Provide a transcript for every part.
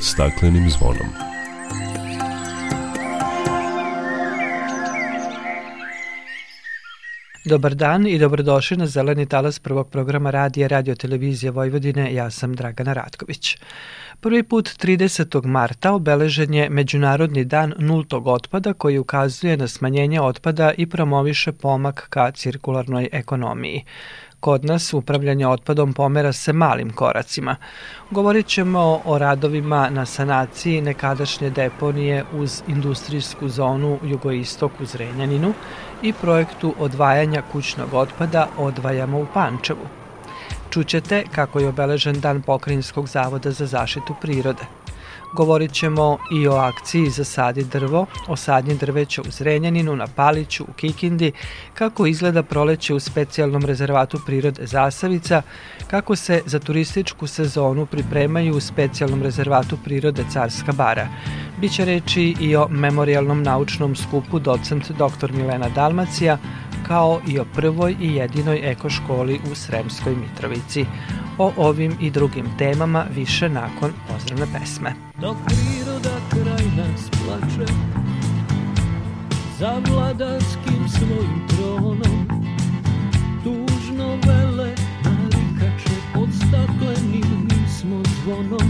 staklenim zvonom. Dobar dan i dobrodošli na Zeleni talas prvog programa radija Radio Televizije Vojvodine. Ja sam Dragana Ratković. Prvi put 30. marta obeležen je Međunarodni dan nultog otpada koji ukazuje na smanjenje otpada i promoviše pomak ka cirkularnoj ekonomiji. Kod nas upravljanje otpadom pomera se malim koracima. Govorit ćemo o radovima na sanaciji nekadašnje deponije uz industrijsku zonu jugoistok u Zrenjaninu i projektu odvajanja kućnog otpada Odvajamo u Pančevu. Čućete kako je obeležen dan Pokrinjskog zavoda za zaštitu prirode – Govorit ćemo i o akciji za sadi drvo, o sadnji drveća u Zrenjaninu, na Paliću, u Kikindi, kako izgleda proleće u specijalnom rezervatu prirode Zasavica, kako se za turističku sezonu pripremaju u specijalnom rezervatu prirode Carska bara. Biće reči i o memorialnom naučnom skupu docent dr. Milena Dalmacija, kao i o prvoj i jedinoj ekoškoli u Sremskoj Mitrovici. O ovim i drugim temama više nakon pozdravne pesme. Dok priroda kraj nas plače Za vladarskim svojim tronom Tužno vele narikače Pod staklenim smo zvonom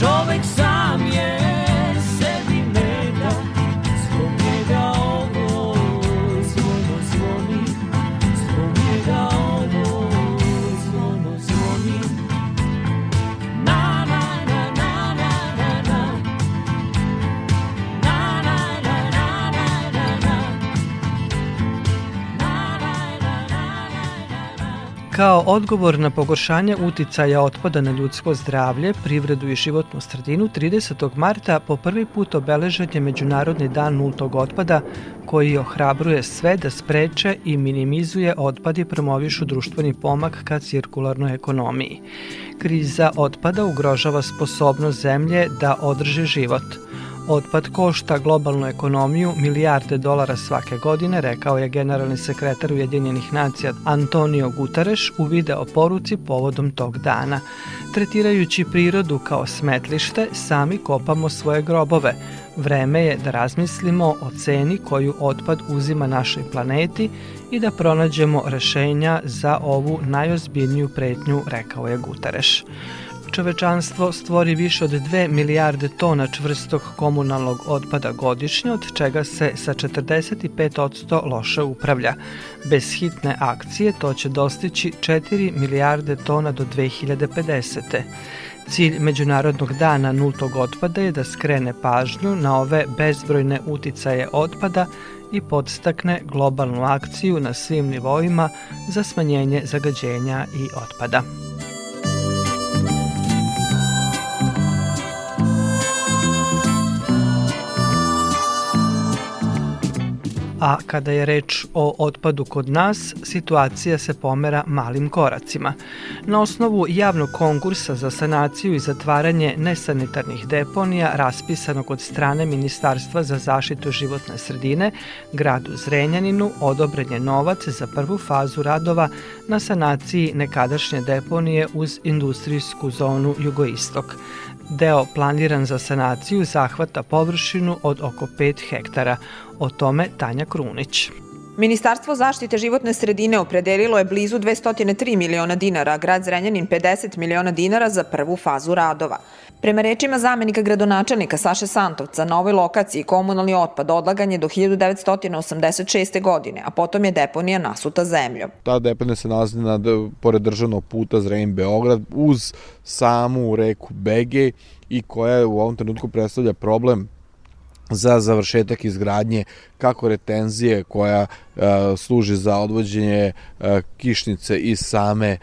Čovek sam je Kao odgovor na pogoršanje uticaja otpada na ljudsko zdravlje, privredu i životnu sredinu, 30. marta po prvi put obeležen je Međunarodni dan nultog otpada koji ohrabruje sve da spreče i minimizuje otpad i promovišu društveni pomak ka cirkularnoj ekonomiji. Kriza otpada ugrožava sposobnost zemlje da održi život – Otpad košta globalnu ekonomiju milijarde dolara svake godine, rekao je generalni sekretar Ujedinjenih nacija Antonio Guterres u video poruci povodom tog dana. Tretirajući prirodu kao smetlište, sami kopamo svoje grobove. Vreme je da razmislimo o ceni koju otpad uzima našoj planeti i da pronađemo rešenja za ovu najozbiljniju pretnju, rekao je Guterres čovečanstvo stvori više od 2 milijarde tona čvrstog komunalnog otpada godišnje, od čega se sa 45% loše upravlja. Bez hitne akcije to će dostići 4 milijarde tona do 2050. Cilj Međunarodnog dana nultog otpada je da skrene pažnju na ove bezbrojne uticaje otpada i podstakne globalnu akciju na svim nivoima za smanjenje zagađenja i otpada. A kada je reč o otpadu kod nas, situacija se pomera malim koracima. Na osnovu javnog konkursa za sanaciju i zatvaranje nesanitarnih deponija raspisanog od strane Ministarstva za zaštitu životne sredine, gradu Zrenjaninu odobren je novac za prvu fazu radova na sanaciji nekadašnje deponije uz industrijsku zonu Jugoistok. Deo planiran za sanaciju zahvata površinu od oko 5 hektara. O tome Tanja Krunić. Ministarstvo zaštite životne sredine opredelilo je blizu 203 miliona dinara, a grad Zrenjanin 50 miliona dinara za prvu fazu radova. Prema rečima zamenika gradonačelnika Saše Santovca, na ovoj lokaciji komunalni otpad odlagan je do 1986. godine, a potom je deponija nasuta zemljom. Ta deponija se nalazi na, pored državnog puta Zrenjanin-Beograd uz samu reku Begej i koja u ovom trenutku predstavlja problem za završetak izgradnje kako retenzije koja e, služi za odvođenje e, kišnice iz same e,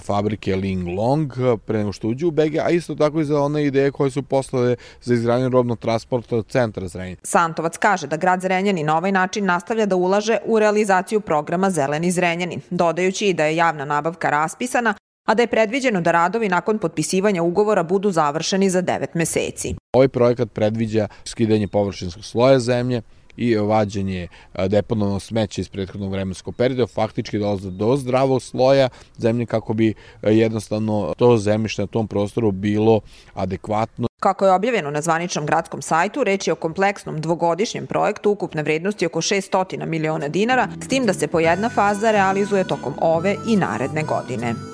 fabrike Ling Long pre nego što uđe u BG, a isto tako i za one ideje koje su poslale za izgradnje robnog transporta centra Zrenjanin. Santovac kaže da grad Zrenjanin na ovaj način nastavlja da ulaže u realizaciju programa Zeleni Zrenjanin, dodajući i da je javna nabavka raspisana, a da je predviđeno da radovi nakon potpisivanja ugovora budu završeni za 9 meseci. Ovaj projekat predviđa skidanje površinskog sloja zemlje, i vađenje deponovnog smeća iz prethodnog vremenskog perioda, faktički dolaze do zdravog sloja zemlje kako bi jednostavno to zemljište na tom prostoru bilo adekvatno. Kako je objavljeno na zvaničnom gradskom sajtu, reč je o kompleksnom dvogodišnjem projektu ukupne vrednosti oko 600 miliona dinara, s tim da se po jedna faza realizuje tokom ove i naredne godine.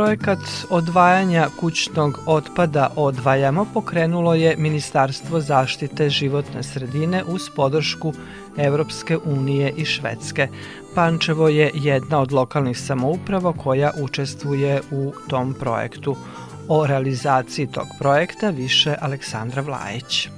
Projekat odvajanja kućnog otpada Odvajamo pokrenulo je Ministarstvo zaštite životne sredine uz podršku Evropske unije i Švedske. Pančevo je jedna od lokalnih samouprava koja učestvuje u tom projektu. O realizaciji tog projekta više Aleksandra Vlajić.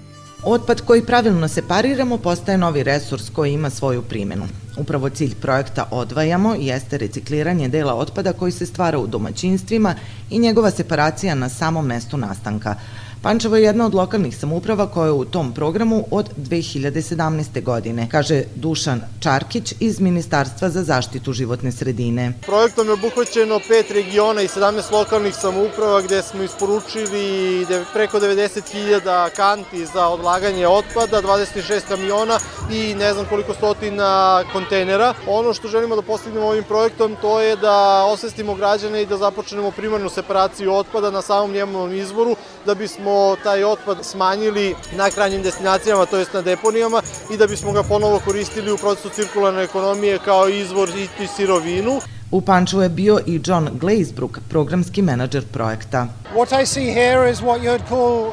Otpad koji pravilno separiramo postaje novi resurs koji ima svoju primjenu. Upravo cilj projekta Odvajamo jeste recikliranje dela otpada koji se stvara u domaćinstvima i njegova separacija na samom mestu nastanka. Pančevo je jedna od lokalnih samouprava koja je u tom programu od 2017. godine, kaže Dušan Čarkić iz Ministarstva za zaštitu životne sredine. Projektom je obuhvaćeno pet regiona i 17 lokalnih samouprava gde smo isporučili preko 90.000 kanti za odlaganje otpada, 26 kamiona i ne znam koliko stotina kontejnera. Ono što želimo da postignemo ovim projektom to je da osvestimo građane i da započnemo primarnu separaciju otpada na samom njemanom izvoru da bismo taj otpad smanjili na krajnjim destinacijama, to jest na deponijama i da bismo ga ponovo koristili u procesu cirkularne ekonomije kao izvor i sirovinu. U Panču je bio i John Glazebrook, programski menadžer projekta.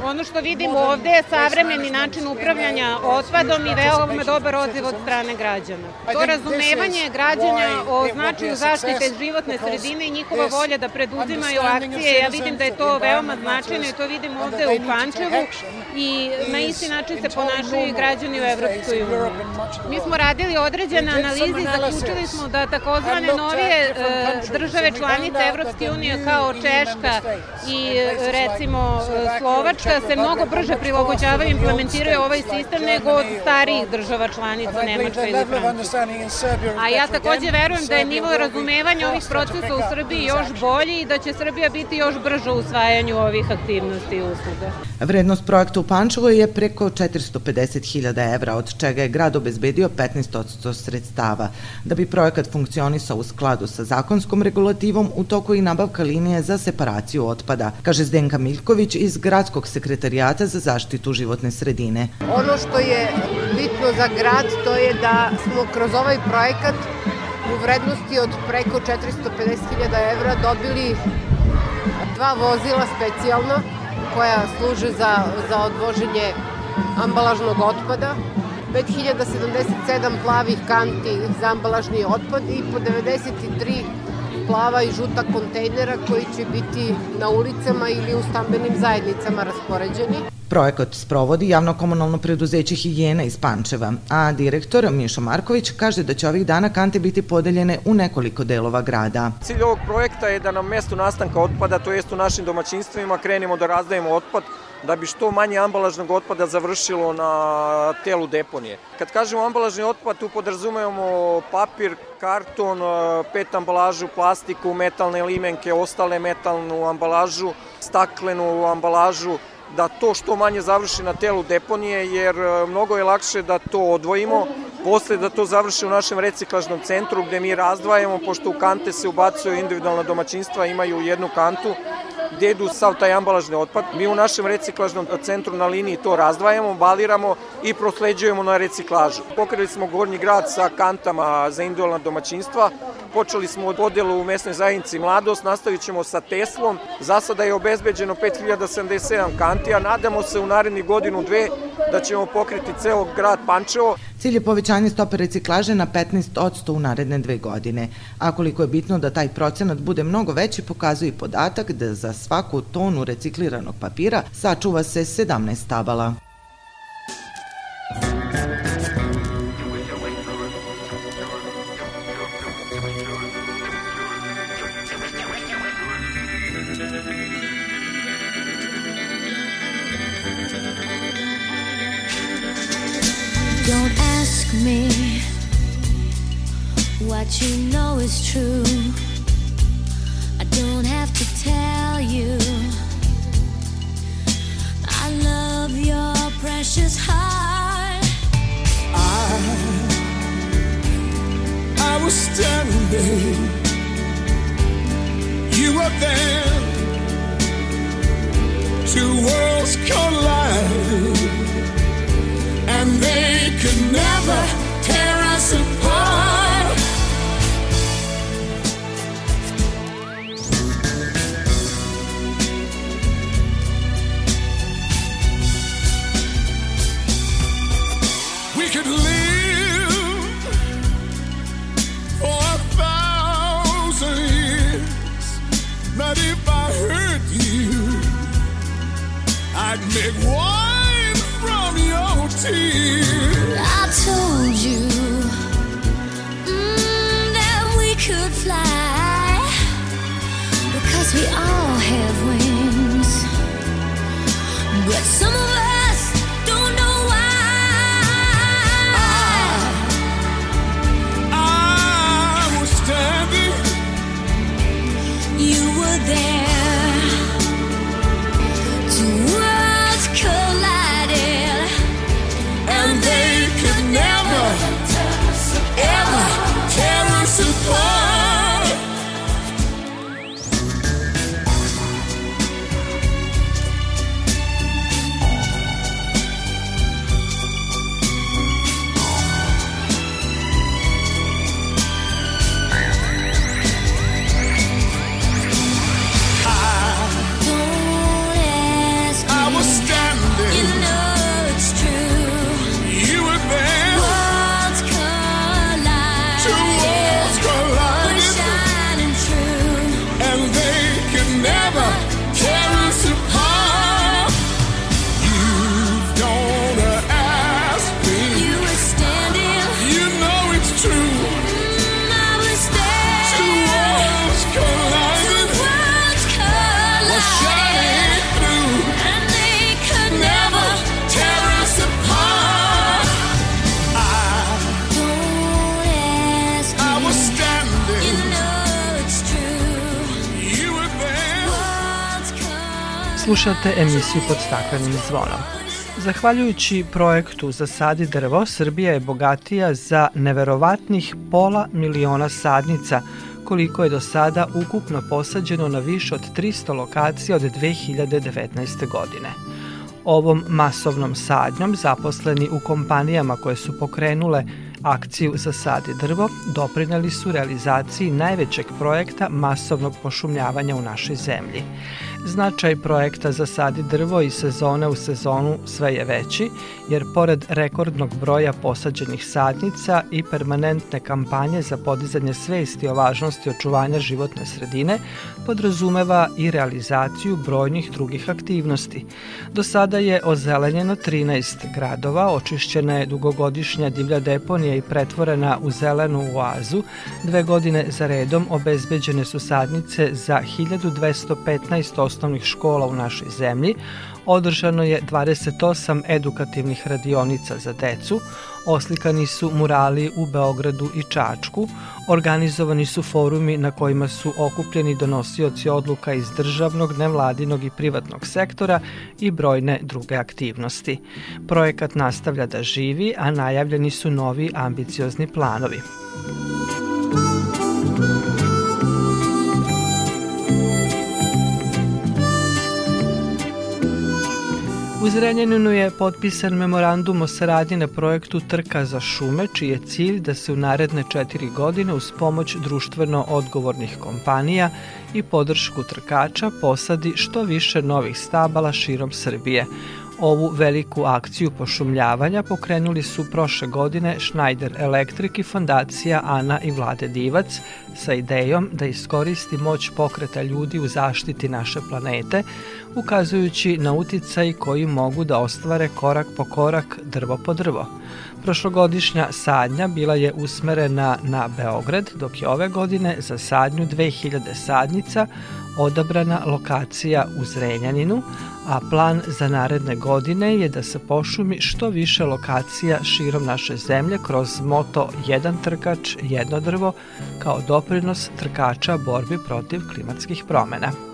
Ono što vidim ovde je savremeni način upravljanja otpadom i veoma dobar odziv od strane građana. To razumevanje građanja o značaju zaštite životne sredine i njihova volja da preduzimaju akcije, ja vidim da je to veoma značajno i to vidim ovde u Pančevu i na isti način se ponašaju i građani u Evropskoj uniji. Mi smo radili određene analize i zaključili smo da takozvane novije države članice Evropske unije kao Češka i recimo Slovačka se mnogo brže prilagođavaju i implementiraju ovaj sistem nego od starijih država članica Nemačka ili Francuska. A ja takođe verujem da je nivo razumevanja ovih procesa u Srbiji još bolji i da će Srbija biti još brža u usvajanju ovih aktivnosti i usluga. Vrednost projekta u Pančevo je preko 450.000 evra, od čega je grad obezbedio 15% sredstava. Da bi projekat funkcionisao u skladu sa zakonskom regulativom u toku i nabavka linije za separaciju otpada, kaže Zdenka Miljković iz Gradskog sekretarijata za zaštitu životne sredine. Ono što je bitno za grad to je da smo kroz ovaj projekat u vrednosti od preko 450.000 evra dobili dva vozila specijalno koja služe za, za odvoženje ambalažnog otpada 5077 plavih kanti za ambalažni otpad i po 93 plava i žuta kontejnera koji će biti na ulicama ili u stambenim zajednicama raspoređeni. Projekat sprovodi javno-komunalno preduzeće Higijena iz Pančeva, a direktor Mišo Marković kaže da će ovih dana kante biti podeljene u nekoliko delova grada. Cilj ovog projekta je da na mestu nastanka otpada, to jest u našim domaćinstvima, krenemo da razdajemo otpad da bi što manje ambalažnog otpada završilo na telu deponije. Kad kažemo ambalažni otpad, tu podrazumemo papir, karton, pet ambalažu, plastiku, metalne limenke, ostale metalnu ambalažu, staklenu ambalažu, da to što manje završi na telu deponije, jer mnogo je lakše da to odvojimo, posle da to završi u našem reciklažnom centru gde mi razdvajamo, pošto u kante se ubacuju individualna domaćinstva, imaju jednu kantu, gde idu sav taj ambalažni otpad. Mi u našem reciklažnom centru na liniji to razdvajamo, baliramo i prosleđujemo na reciklažu. Pokrili smo Gornji grad sa kantama za individualna domaćinstva, počeli smo od podelu u mesnoj zajednici Mladost, nastavit ćemo sa Teslom. Za sada je obezbeđeno 5077 kanti, a nadamo se u naredni godinu dve da ćemo pokriti ceo grad Pančevo. Cilj je povećanje stope reciklaže na 15% u naredne dve godine. A koliko je bitno da taj procenat bude mnogo veći, pokazuje i podatak da za svaku tonu recikliranog papira sačuva se 17 stabala. What you know is true. I don't have to tell you. I love your precious heart. I, I was standing, you were there. Two worlds collide, and they could never tear Slušate emisiju pod staklenim zvonom. Zahvaljujući projektu Zasadi drvo, Srbija je bogatija za neverovatnih pola miliona sadnica, koliko je do sada ukupno posađeno na više od 300 lokacija od 2019. godine. Ovom masovnom sadnjom zaposleni u kompanijama koje su pokrenule akciju Zasadi drvo doprineli su realizaciji najvećeg projekta masovnog pošumljavanja u našoj zemlji. Značaj projekta za sadi drvo i sezone u sezonu sve je veći, jer pored rekordnog broja posađenih sadnica i permanentne kampanje za podizanje svesti o važnosti očuvanja životne sredine, podrazumeva i realizaciju brojnih drugih aktivnosti. Do sada je ozelenjeno 13 gradova, očišćena je dugogodišnja divlja deponija i pretvorena u zelenu oazu, dve godine za redom obezbeđene su sadnice za 1215 osnovnih škola u našoj zemlji, održano je 28 edukativnih radionica za decu, oslikani su murali u Beogradu i Čačku, organizovani su forumi na kojima su okupljeni donosioci odluka iz državnog, nevladinog i privatnog sektora i brojne druge aktivnosti. Projekat nastavlja da živi, a najavljeni su novi ambiciozni planovi. U Zrenjaninu je potpisan memorandum o saradnji na projektu Trka za šume, čiji je cilj da se u naredne četiri godine uz pomoć društveno odgovornih kompanija i podršku trkača posadi što više novih stabala širom Srbije. Ovu veliku akciju pošumljavanja pokrenuli su prošle godine Schneider Electric i fondacija Ana i Vlade Divac sa idejom da iskoristi moć pokreta ljudi u zaštiti naše planete, ukazujući na uticaj koji mogu da ostvare korak po korak, drvo po drvo. Prošlogodišnja sadnja bila je usmerena na Beograd, dok je ove godine za sadnju 2000 sadnica odabrana lokacija u Zrenjaninu, a plan za naredne godine je da se pošumi što više lokacija širom naše zemlje kroz moto Jedan trkač, jedno drvo kao doprinos trkača borbi protiv klimatskih promena.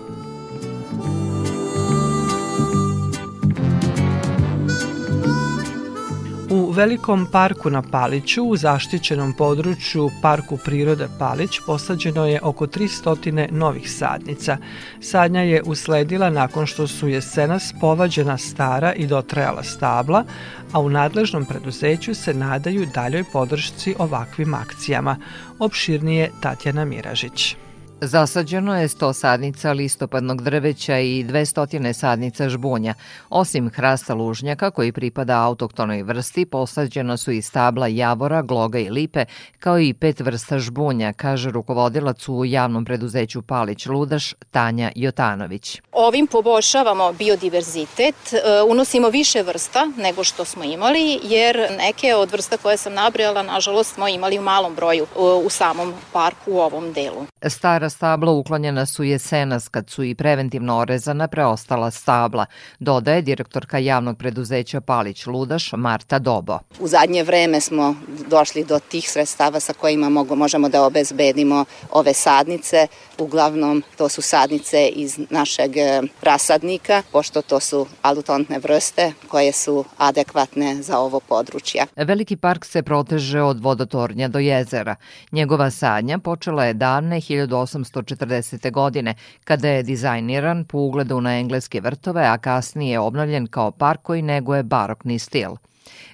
Velikom parku na Paliću, u zaštićenom području Parku prirode Palić, posađeno je oko 300 novih sadnica. Sadnja je usledila nakon što su jesenas povađena stara i dotrajala stabla, a u nadležnom preduzeću se nadaju daljoj podršci ovakvim akcijama. Opširnije Tatjana Miražić. Zasađeno je 100 sadnica listopadnog drveća i 200 sadnica žbunja. Osim hrasta lužnjaka koji pripada autoktonoj vrsti, posađena su i stabla javora, gloga i lipe, kao i pet vrsta žbunja, kaže rukovodilac u javnom preduzeću Palić Ludaš Tanja Jotanović. Ovim poboljšavamo biodiverzitet, e, unosimo više vrsta nego što smo imali, jer neke od vrsta koje sam nabrojala, nažalost, smo imali u malom broju e, u samom parku u ovom delu. Stara stara stabla uklonjena su jesenas kad su i preventivno orezana preostala stabla, dodaje direktorka javnog preduzeća Palić Ludaš Marta Dobo. U zadnje vreme smo došli do tih sredstava sa kojima možemo da obezbedimo ove sadnice. Uglavnom to su sadnice iz našeg e, rasadnika, pošto to su alutontne vrste koje su adekvatne za ovo područje. Veliki park se proteže od vodotornja do jezera. Njegova sadnja počela je davne 1800 1840. godine, kada je dizajniran po ugledu na engleske vrtove, a kasnije obnovljen kao park koji neguje barokni stil.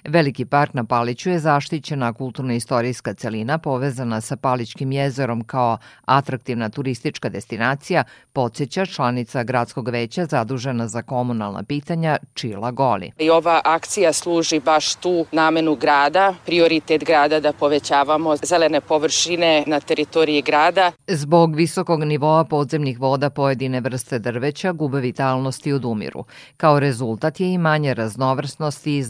Veliki park na Paliću je zaštićena kulturno-istorijska celina povezana sa Palićkim jezerom kao atraktivna turistička destinacija, podsjeća članica gradskog veća zadužena za komunalna pitanja Čila Goli. I ova akcija služi baš tu namenu grada, prioritet grada da povećavamo zelene površine na teritoriji grada. Zbog visokog nivoa podzemnih voda pojedine vrste drveća gube vitalnost i odumiru. Kao rezultat je i manje raznovrsnosti i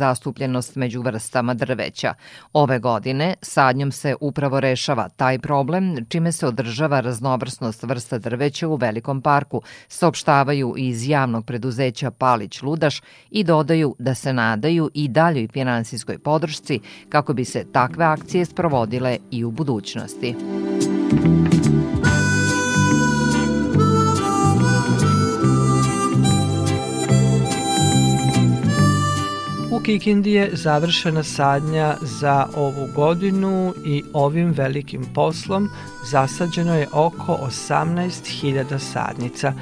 zastupljenost među vrstama drveća. Ove godine sadnjom se upravo rešava taj problem, čime se održava raznovrsnost vrsta drveća u Velikom parku, saopštavaju iz javnog preduzeća Palić Ludaš i dodaju da se nadaju i daljoj finansijskoj podršci kako bi se takve akcije sprovodile i u budućnosti. Kikindi je završena sadnja za ovu godinu i ovim velikim poslom zasađeno je oko 18.000 sadnica.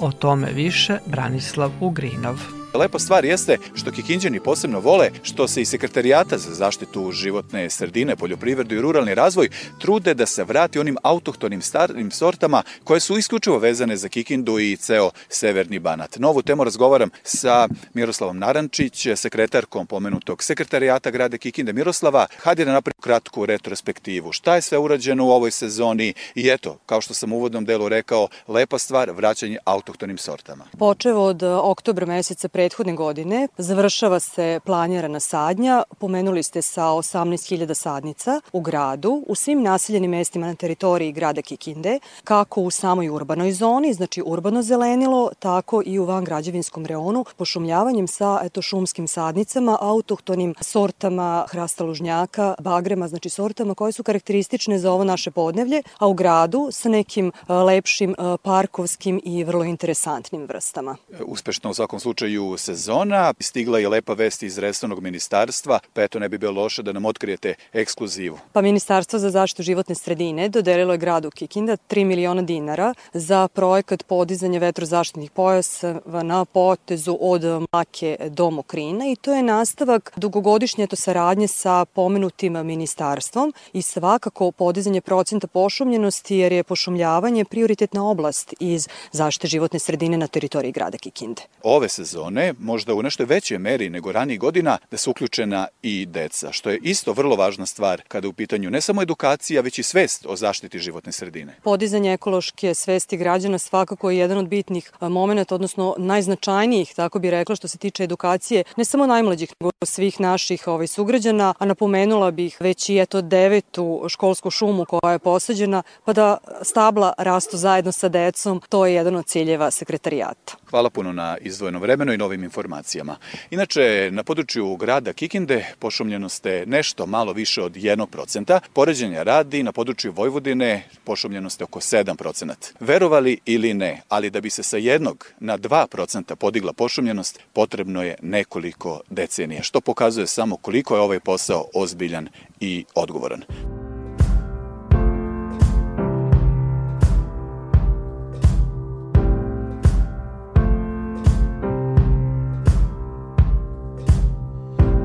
O tome više Branislav Ugrinov. Lepa stvar jeste što Kikinđani posebno vole što se i sekretarijata za zaštitu životne sredine, poljoprivredu i ruralni razvoj trude da se vrati onim autohtonim starim sortama koje su isključivo vezane za Kikindu i ceo severni Banat. Novu temu razgovaram sa Miroslavom Narančić, sekretarkom pomenutog sekretarijata grada Kikinde. Miroslava, hajde da napravimo kratku retrospektivu. Šta je sve urađeno u ovoj sezoni i eto, kao što sam u uvodnom delu rekao, lepa stvar, vraćanje autohtonim sortama. Počevo od oktobra meseca prethodne godine završava se planirana sadnja. Pomenuli ste sa 18.000 sadnica u gradu, u svim naseljenim mestima na teritoriji grada Kikinde, kako u samoj urbanoj zoni, znači urbano zelenilo, tako i u van građevinskom reonu, pošumljavanjem sa eto, šumskim sadnicama, autohtonim sortama hrasta lužnjaka, bagrema, znači sortama koje su karakteristične za ovo naše podnevlje, a u gradu sa nekim lepšim parkovskim i vrlo interesantnim vrstama. Uspešno u svakom slučaju sezona. Stigla je lepa vest iz resornog ministarstva, pa eto ne bi bilo loše da nam otkrijete ekskluzivu. Pa Ministarstvo za zaštitu životne sredine dodelilo je gradu Kikinda 3 miliona dinara za projekat podizanja vetrozaštitnih pojaseva na potezu od Mlake do Mokrina i to je nastavak dugogodišnje to saradnje sa pomenutim ministarstvom i svakako podizanje procenta pošumljenosti jer je pošumljavanje prioritetna oblast iz zaštite životne sredine na teritoriji grada Kikinde. Ove sezone one, možda u nešto većoj meri nego ranijih godina, da su uključena i deca, što je isto vrlo važna stvar kada je u pitanju ne samo edukacija, već i svest o zaštiti životne sredine. Podizanje ekološke svesti građana svakako je jedan od bitnih momenta, odnosno najznačajnijih, tako bi rekla, što se tiče edukacije, ne samo najmlađih, nego svih naših ovaj, sugrađana, a napomenula bih već i eto devetu školsku šumu koja je posađena, pa da stabla rastu zajedno sa decom, to je jedan od ciljeva sekretarijata. Hvala puno na izdvojeno vremeno i novim informacijama. Inače, na području grada Kikinde pošumljenost je nešto malo više od 1%. Poređenja radi na području Vojvodine pošumljenost je oko 7%. Verovali ili ne, ali da bi se sa jednog na 2% podigla pošumljenost, potrebno je nekoliko decenija, što pokazuje samo koliko je ovaj posao ozbiljan i odgovoran.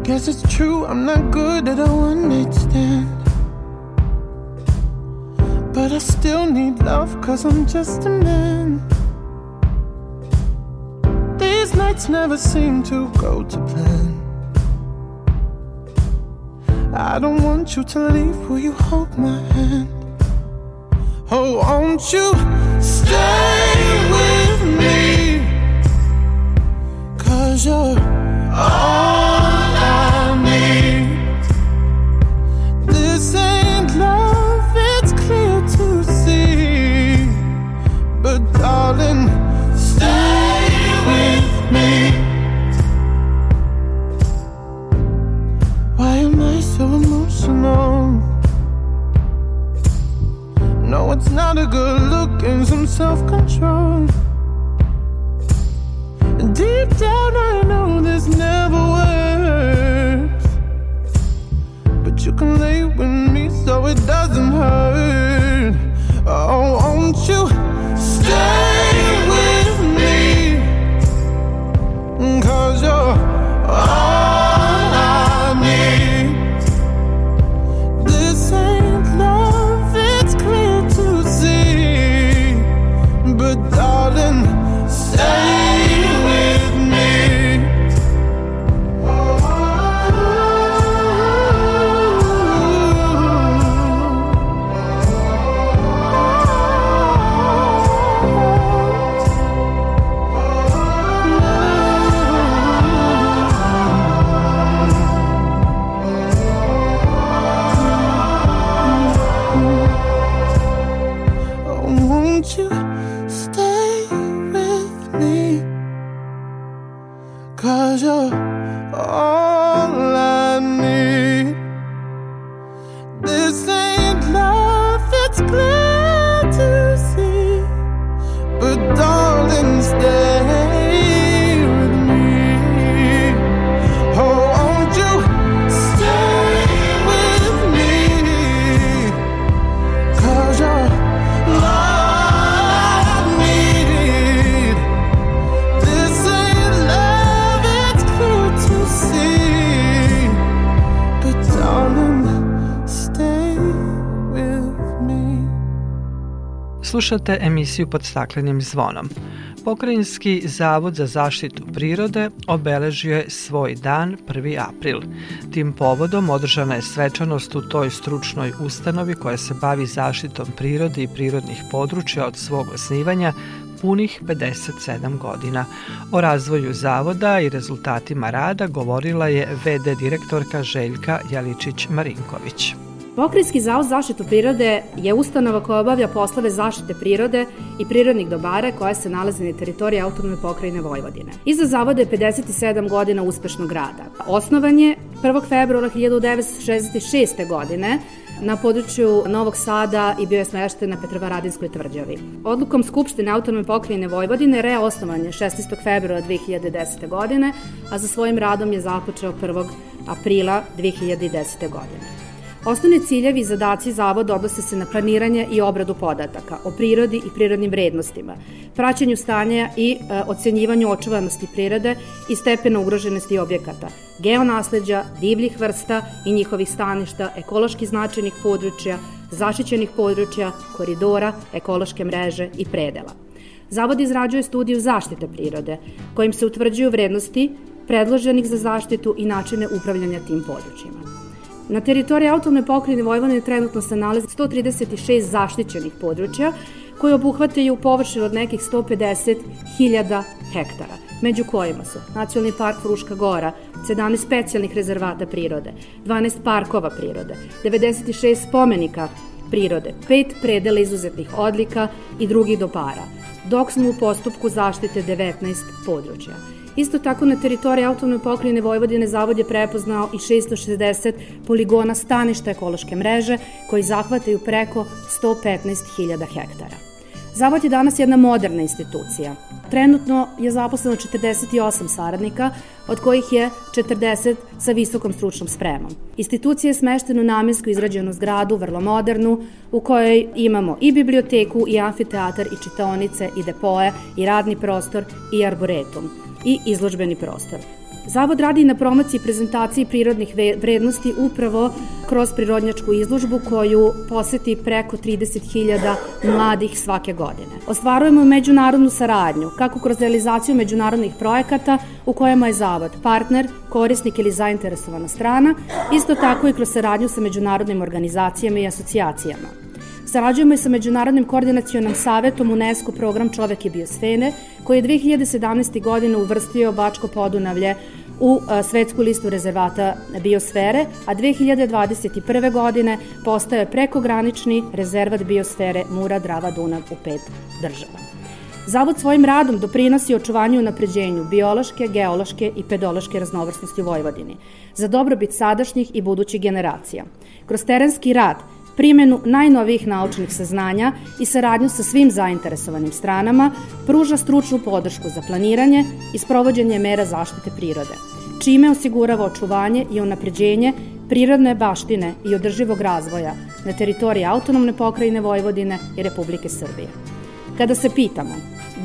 Guess it's true, I'm not good at a one night stand. But I still need love, cause I'm just a man. These nights never seem to go to plan. I don't want you to leave, will you hold my hand? Oh, won't you stay with me? Cause you're all No, it's not a good look and some self control. Deep down, I know this never works. But you can lay with me so it doesn't Slušate emisiju pod staklenim zvonom. Pokrajinski zavod za zaštitu prirode obeležio je svoj dan 1. april. Tim povodom održana je svečanost u toj stručnoj ustanovi koja se bavi zaštitom prirode i prirodnih područja od svog osnivanja punih 57 godina. O razvoju zavoda i rezultatima rada govorila je VD direktorka Željka Jaličić-Marinković. Pokrinjski zavod zaštitu prirode je ustanova koja obavlja poslove zaštite prirode i prirodnih dobara koja se nalaze na teritoriji autonome pokrajine Vojvodine. Iza zavoda je 57 godina uspešnog rada. Osnovan je 1. februara 1966. godine na području Novog Sada i bio je smešten na Petrovaradinskoj tvrđavi. Odlukom Skupštine autonome pokrajine Vojvodine reosnovan je 16. februara 2010. godine, a za svojim radom je započeo 1. aprila 2010. godine. Osnovni ciljevi i zadaci zavoda odnose se na planiranje i obradu podataka o prirodi i prirodnim vrednostima, praćenju stanja i e, ocenjivanju očuvanosti prirode i stepena ugroženosti objekata, geonasleđa, divljih vrsta i njihovih staništa, ekološki značajnih područja, zaštićenih područja, koridora, ekološke mreže i predela. Zavod izrađuje studiju zaštite prirode, kojim se utvrđuju vrednosti predloženih za zaštitu i načine upravljanja tim područjima. Na teritoriji autonome pokrajine Vojvodine trenutno se nalazi 136 zaštićenih područja koje obuhvataju površinu od nekih 150.000 hektara, među kojima su Nacionalni park Fruška Gora, 17 specijalnih rezervata prirode, 12 parkova prirode, 96 spomenika prirode, 5 predela izuzetnih odlika i drugih dobara, dok smo u postupku zaštite 19 područja. Isto tako na teritoriji autonome pokrajine Vojvodine Zavod je prepoznao i 660 poligona staništa ekološke mreže koji zahvataju preko 115.000 hektara. Zavod je danas jedna moderna institucija. Trenutno je zaposleno 48 saradnika, od kojih je 40 sa visokom stručnom spremom. Institucija je smeštena u namensku izrađenu zgradu, vrlo modernu, u kojoj imamo i biblioteku, i amfiteatar, i čitaonice, i depoje, i radni prostor, i arboretum i izložbeni prostor. Zavod radi na promociji i prezentaciji prirodnih vrednosti upravo kroz prirodnjačku izložbu koju poseti preko 30.000 mladih svake godine. Ostvarujemo međunarodnu saradnju, kako kroz realizaciju međunarodnih projekata u kojima je Zavod partner, korisnik ili zainteresovana strana, isto tako i kroz saradnju sa međunarodnim organizacijama i asocijacijama. Sarađujemo i sa Međunarodnim koordinacionom savetom UNESCO program Čovek i biosfene, koji je 2017. godine uvrstio Bačko podunavlje u svetsku listu rezervata biosfere, a 2021. godine postaje prekogranični rezervat biosfere Mura, Drava, Dunav u pet država. Zavod svojim radom doprinosi očuvanju i napređenju biološke, geološke i pedološke raznovrsnosti u Vojvodini, za dobrobit sadašnjih i budućih generacija. Kroz terenski rad primjenu najnovijih naučnih saznanja i saradnju sa svim zainteresovanim stranama, pruža stručnu podršku za planiranje i sprovođenje mera zaštite prirode, čime osigurava očuvanje i unapređenje prirodne baštine i održivog razvoja na teritoriji autonomne pokrajine Vojvodine i Republike Srbije. Kada se pitamo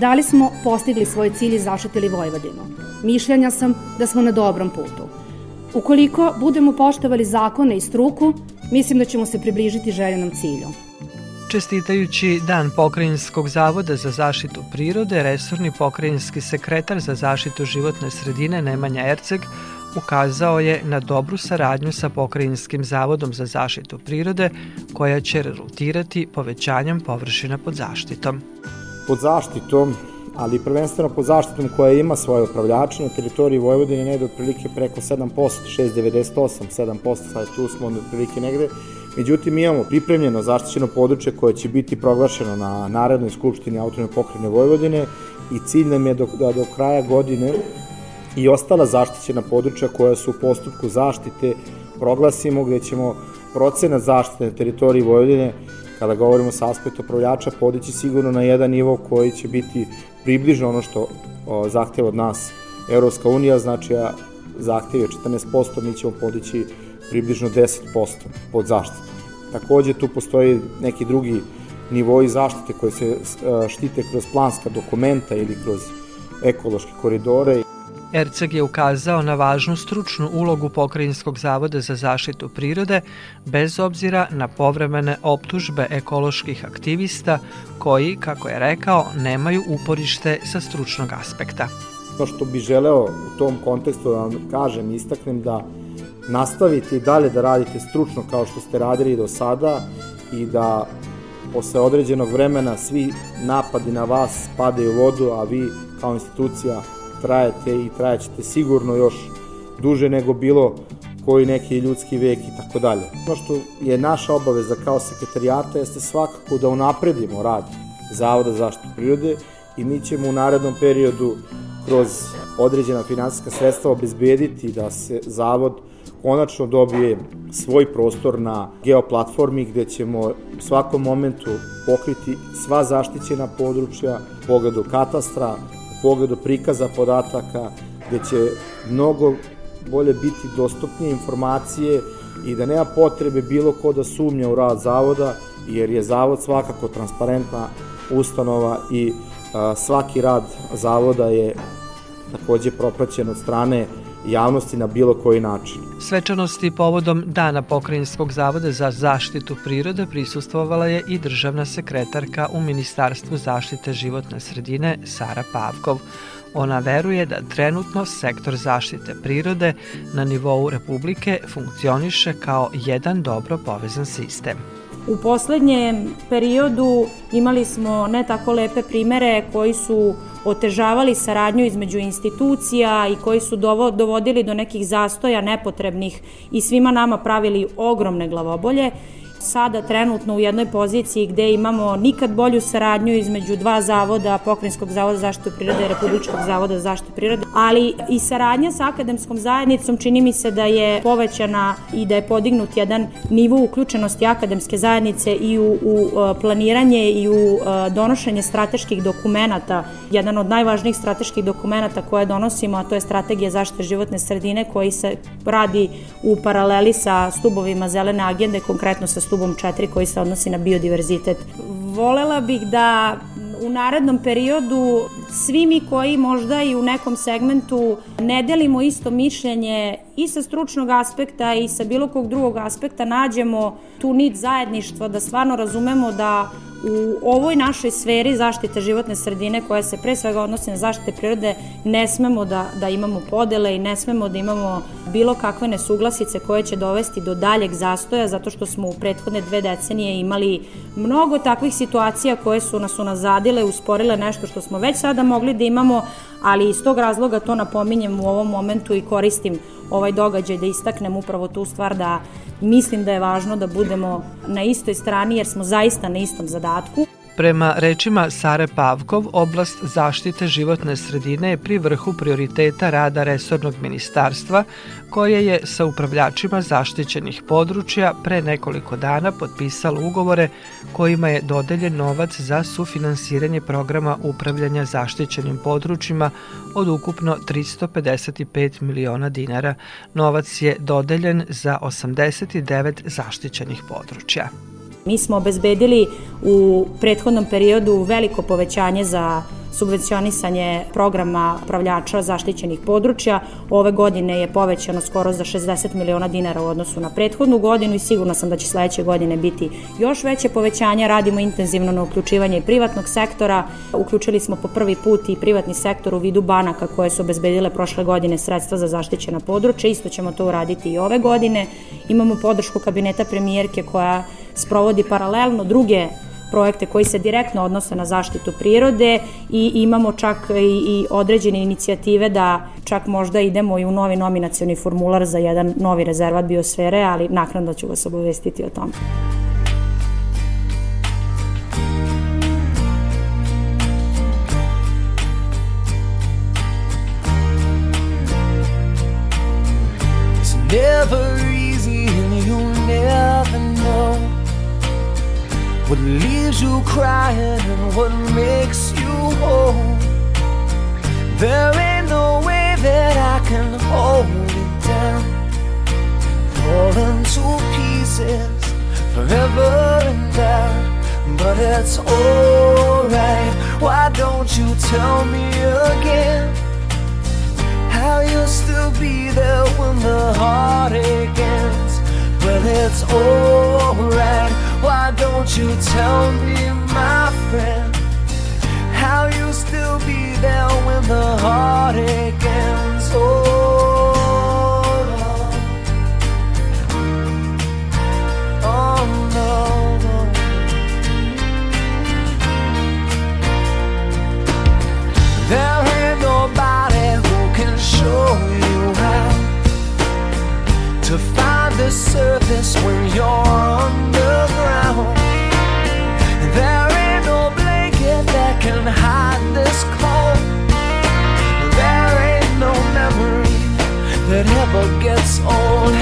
da li smo postigli svoj cilj i zaštitili Vojvodinu, mišljenja sam da smo na dobrom putu. Ukoliko budemo poštovali zakone i struku, Mislim da ćemo se približiti željenom cilju. Čestitajući Dan Pokrajinskog zavoda za zaštitu prirode, resorni pokrajinski sekretar za zaštitu životne sredine Nemanja Erceg ukazao je na dobru saradnju sa Pokrajinskim zavodom za zaštitu prirode koja će rezultirati povećanjem površina pod zaštitom. Pod zaštitom ali prvenstveno pod zaštitom koja ima svoje upravljače na teritoriji Vojvodine negde otprilike preko 7%, 6,98, 7%, sad tu smo otprilike negde. Međutim, imamo pripremljeno zaštićeno područje koje će biti proglašeno na Narodnoj skupštini autonome pokrene Vojvodine i cilj nam je do, da do kraja godine i ostala zaštićena područja koja su u postupku zaštite proglasimo gde ćemo procena zaštite na teritoriji Vojvodine kada govorimo sa aspekta upravljača podići sigurno na jedan nivo koji će biti približno ono što o, zahteva od nas Evropska unija, znači a zahtjev je 14%, mi ćemo podići približno 10% pod zaštitu. Takođe tu postoji neki drugi nivoi zaštite koje se štite kroz planska dokumenta ili kroz ekološke koridore. Erceg je ukazao na važnu stručnu ulogu Pokrajinskog zavoda za zaštitu prirode, bez obzira na povremene optužbe ekoloških aktivista koji, kako je rekao, nemaju uporište sa stručnog aspekta. Ono što bi želeo u tom kontekstu da vam kažem, istaknem da nastavite i dalje da radite stručno kao što ste radili do sada i da posle određenog vremena svi napadi na vas padaju u vodu, a vi kao institucija trajete i trajećete sigurno još duže nego bilo koji neki ljudski vek i tako dalje. Ono što je naša obaveza kao sekretarijata jeste svakako da unapredimo rad Zavoda zaštitu prirode i mi ćemo u narednom periodu kroz određena finansijska sredstva obezbediti da se Zavod konačno dobije svoj prostor na geoplatformi gde ćemo u svakom momentu pokriti sva zaštićena područja pogledu katastra, pogledu prikaza podataka, gde će mnogo bolje biti dostupnije informacije i da nema potrebe bilo ko da sumnja u rad zavoda, jer je zavod svakako transparentna ustanova i a, svaki rad zavoda je takođe propraćen od strane javnosti na bilo koji način. Svečanosti povodom Dana Pokrajinskog zavoda za zaštitu prirode prisustvovala je i državna sekretarka u Ministarstvu zaštite životne sredine Sara Pavkov. Ona veruje da trenutno sektor zaštite prirode na nivou Republike funkcioniše kao jedan dobro povezan sistem. U poslednjem periodu imali smo ne tako lepe primere koji su otežavali saradnju između institucija i koji su dovodili do nekih zastoja nepotrebnih i svima nama pravili ogromne glavobolje sada trenutno u jednoj poziciji gde imamo nikad bolju saradnju između dva zavoda, Pokrinjskog zavoda za zaštitu prirode i Republičkog zavoda za zaštitu prirode, ali i saradnja sa akademskom zajednicom čini mi se da je povećana i da je podignut jedan nivo uključenosti akademske zajednice i u, u e, planiranje i u e, donošenje strateških dokumenta. Jedan od najvažnijih strateških dokumenta koje donosimo, a to je strategija zaštite životne sredine koji se radi u paraleli sa stubovima zelene agende, konkretno sa stubom 4 koji se odnosi na biodiverzitet. Volela bih da u narednom periodu svi mi koji možda i u nekom segmentu ne delimo isto mišljenje i sa stručnog aspekta i sa bilo kog drugog aspekta nađemo tu nit zajedništva, da stvarno razumemo da u ovoj našoj sferi zaštite životne sredine koja se pre svega odnosi na zaštite prirode ne smemo da, da imamo podele i ne smemo da imamo bilo kakve nesuglasice koje će dovesti do daljeg zastoja zato što smo u prethodne dve decenije imali mnogo takvih situacija koje su nas unazadile, usporile nešto što smo već sada mogli da imamo, ali iz tog razloga to napominjem u ovom momentu i koristim ovaj događaj da istaknem upravo tu stvar da mislim da je važno da budemo na istoj strani jer smo zaista na istom zadatku. Prema rečima Sare Pavkov, oblast zaštite životne sredine je pri vrhu prioriteta rada resornog ministarstva, koje je sa upravljačima zaštićenih područja pre nekoliko dana potpisalo ugovore kojima je dodeljen novac za sufinansiranje programa upravljanja zaštićenim područjima od ukupno 355 miliona dinara. Novac je dodeljen za 89 zaštićenih područja. Mi smo obezbedili u prethodnom periodu veliko povećanje za subvencionisanje programa upravljača zaštićenih područja. Ove godine je povećano skoro za 60 miliona dinara u odnosu na prethodnu godinu i sigurno sam da će sledeće godine biti još veće povećanje. Radimo intenzivno na uključivanje i privatnog sektora. Uključili smo po prvi put i privatni sektor u vidu banaka koje su obezbedile prošle godine sredstva za zaštićena područja. Isto ćemo to uraditi i ove godine. Imamo podršku kabineta premijerke koja sprovodi paralelno druge projekte koji se direktno odnose na zaštitu prirode i imamo čak i, i određene inicijative da čak možda idemo i u novi nominacioni formular za jedan novi rezervat biosfere, ali naknadno ću vas obavestiti o tome. You crying and what makes you whole? There ain't no way that I can hold it down. Falling to pieces forever and ever But it's alright. Why don't you tell me again? How you'll still be there when the heartache ends. Well, it's alright. Why don't you tell me, my friend? How you'll still be there when the heartache ends. Oh, oh no. There ain't nobody who can show you how to find the surface when you're underground. There ain't no blanket that can hide this cold. There ain't no memory that ever gets old,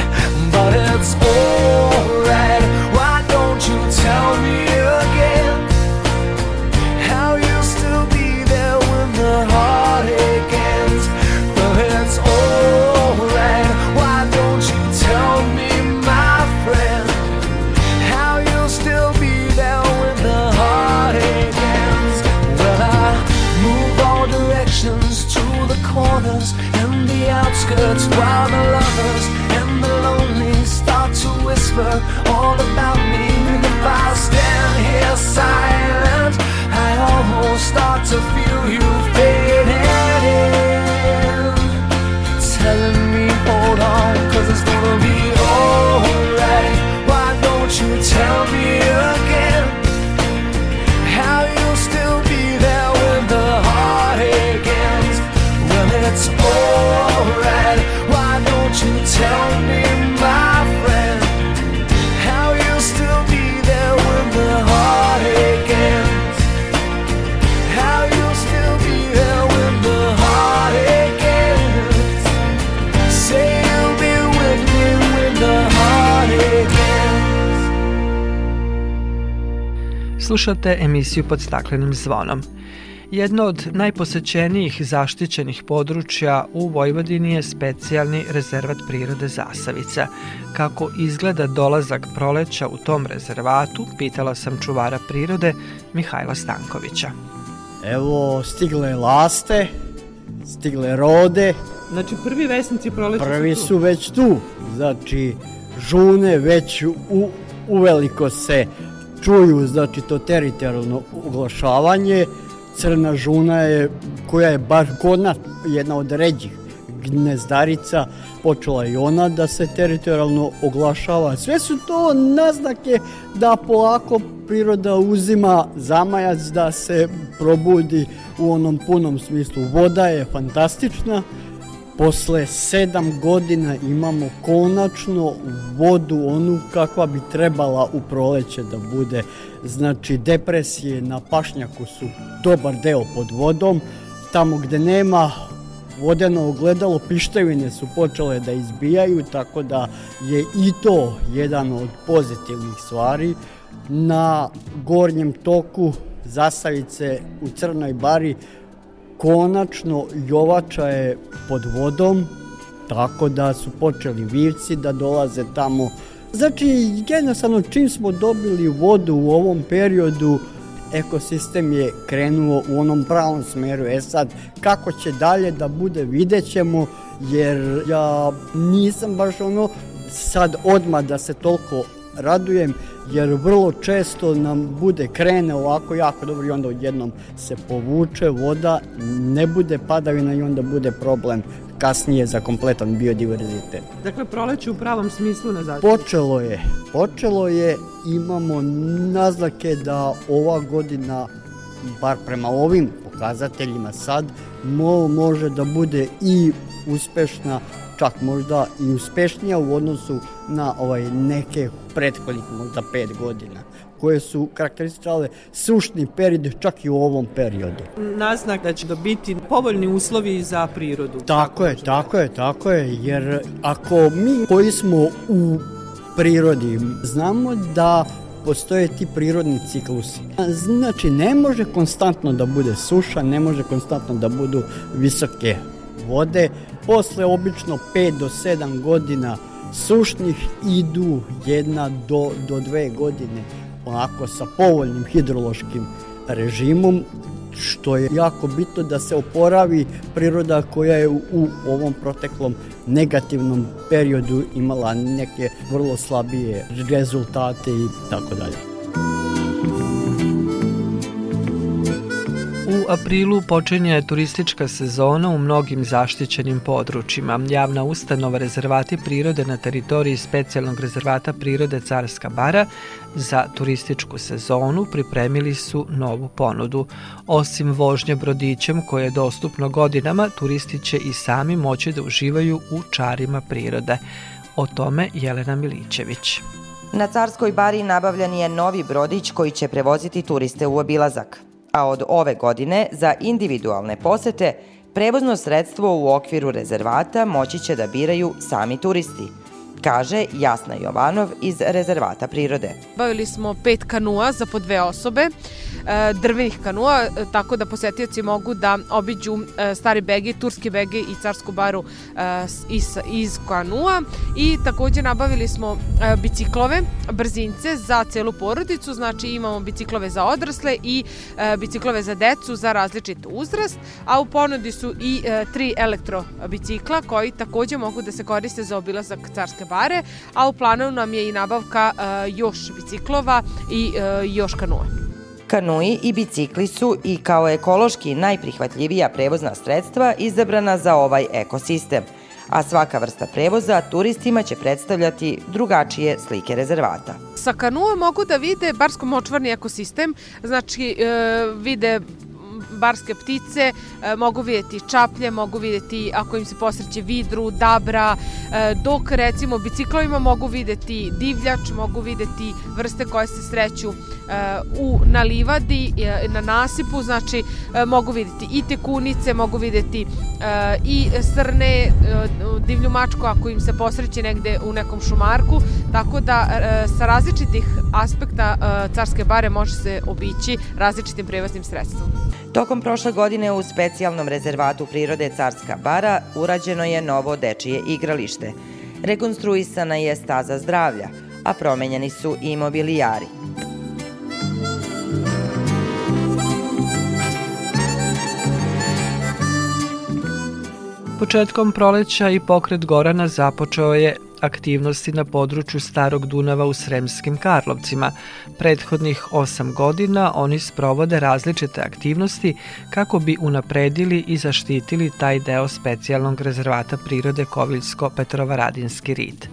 but it's alright. Why don't you tell me corners and the outskirts while the lovers and the lonely start to whisper all about me. And if I stand here silent, I almost start to feel you Slušate emisiju pod staklenim zvonom. Jedno od najposećenijih zaštićenih područja u Vojvodini je specijalni rezervat prirode Zasavica. Kako izgleda dolazak proleća u tom rezervatu, pitala sam čuvara prirode Mihajla Stankovića. Evo, stigle laste, stigle rode, Znači prvi vesnici proleća prvi su tu. su već tu. Znači, žune već u, uveliko se čuju, znači to teritorijalno uglašavanje. Crna žuna je, koja je baš kod nas jedna od ređih gnezdarica, počela i ona da se teritorijalno oglašava. Sve su to naznake da polako priroda uzima zamajac da se probudi u onom punom smislu. Voda je fantastična, Posle sedam godina imamo konačno vodu onu kakva bi trebala u proleće da bude. Znači depresije na pašnjaku su dobar deo pod vodom. Tamo gde nema vodeno ogledalo, pištevine su počele da izbijaju, tako da je i to jedan od pozitivnih stvari. Na gornjem toku Zasavice u Crnoj Bari konačno Jovača je pod vodom, tako da su počeli vivci da dolaze tamo. Znači, jednostavno, čim smo dobili vodu u ovom periodu, ekosistem je krenuo u onom pravom smeru. E sad, kako će dalje da bude, vidjet ćemo, jer ja nisam baš ono sad odmah da se toliko radujem, jer vrlo često nam bude krene ovako jako dobro i onda odjednom se povuče voda, ne bude padavina i onda bude problem kasnije za kompletan biodiverzitet. Dakle, proleće u pravom smislu na zaštitu. Počelo je, počelo je, imamo naznake da ova godina, bar prema ovim pokazateljima sad, mo, može da bude i uspešna, čak možda i uspešnija u odnosu na ovaj neke prethodnih možda pet godina koje su karakteristirale sušni period čak i u ovom periodu. Naznak da će da biti povoljni uslovi za prirodu. Tako je, tako je, tako je, jer ako mi koji smo u prirodi znamo da postoje ti prirodni ciklusi. Znači, ne može konstantno da bude suša, ne može konstantno da budu visoke vode. Posle obično 5 do 7 godina sušnih idu jedna do, do dve godine onako sa povoljnim hidrološkim režimom što je jako bitno da se oporavi priroda koja je u, ovom proteklom negativnom periodu imala neke vrlo slabije rezultate i tako dalje. U aprilu počinje turistička sezona u mnogim zaštićenim područjima. Javna ustanova rezervati prirode na teritoriji specijalnog rezervata prirode Carska bara za turističku sezonu pripremili su novu ponudu. Osim vožnje brodićem koje je dostupno godinama, turisti će i sami moći da uživaju u čarima prirode. O tome Jelena Milićević. Na Carskoj bari nabavljan je novi brodić koji će prevoziti turiste u obilazak a od ove godine za individualne posete prevozno sredstvo u okviru rezervata moći će da biraju sami turisti kaže Jasna Jovanov iz rezervata prirode. Bavili smo pet kanua za po dve osobe. E, drvenih kanua, e, tako da posetioci mogu da obiđu e, stari bege, turski bege i carsku baru iz, iz kanua i takođe nabavili smo biciklove, brzince za celu porodicu, znači imamo biciklove za odrasle i biciklove za decu za različit uzrast, a u ponudi su i tri elektrobicikla koji takođe mogu da se koriste za obilazak carske bare, a u planu nam je i nabavka još biciklova i još kanua. Kanui i bicikli su i kao ekološki najprihvatljivija prevozna sredstva izabrana za ovaj ekosistem, a svaka vrsta prevoza turistima će predstavljati drugačije slike rezervata. Sa kanuom mogu da vide barsko-močvarni ekosistem, znači e, vide barske ptice, e, mogu videti čaplje, mogu videti ako im se posreće vidru, dabra, e, dok recimo biciklovima mogu videti divljač, mogu videti vrste koje se sreću e, u na livadi, na nasipu, znači mogu videti i tekunice, mogu videti i srne, divlju mačku ako im se posreće negde u nekom šumarku, tako da sa različitih aspekta carske bare može se obići različitim prevoznim sredstvom. Tokom prošle godine u specijalnom rezervatu prirode Carska bara urađeno je novo dečije igralište. Rekonstruisana je staza zdravlja, a promenjeni su i mobilijari. Početkom proleća i pokret Gorana započeo je aktivnosti na području Starog Dunava u Sremskim Karlovcima. Prethodnih osam godina oni sprovode različite aktivnosti kako bi unapredili i zaštitili taj deo specijalnog rezervata prirode Koviljsko-Petrovaradinski rit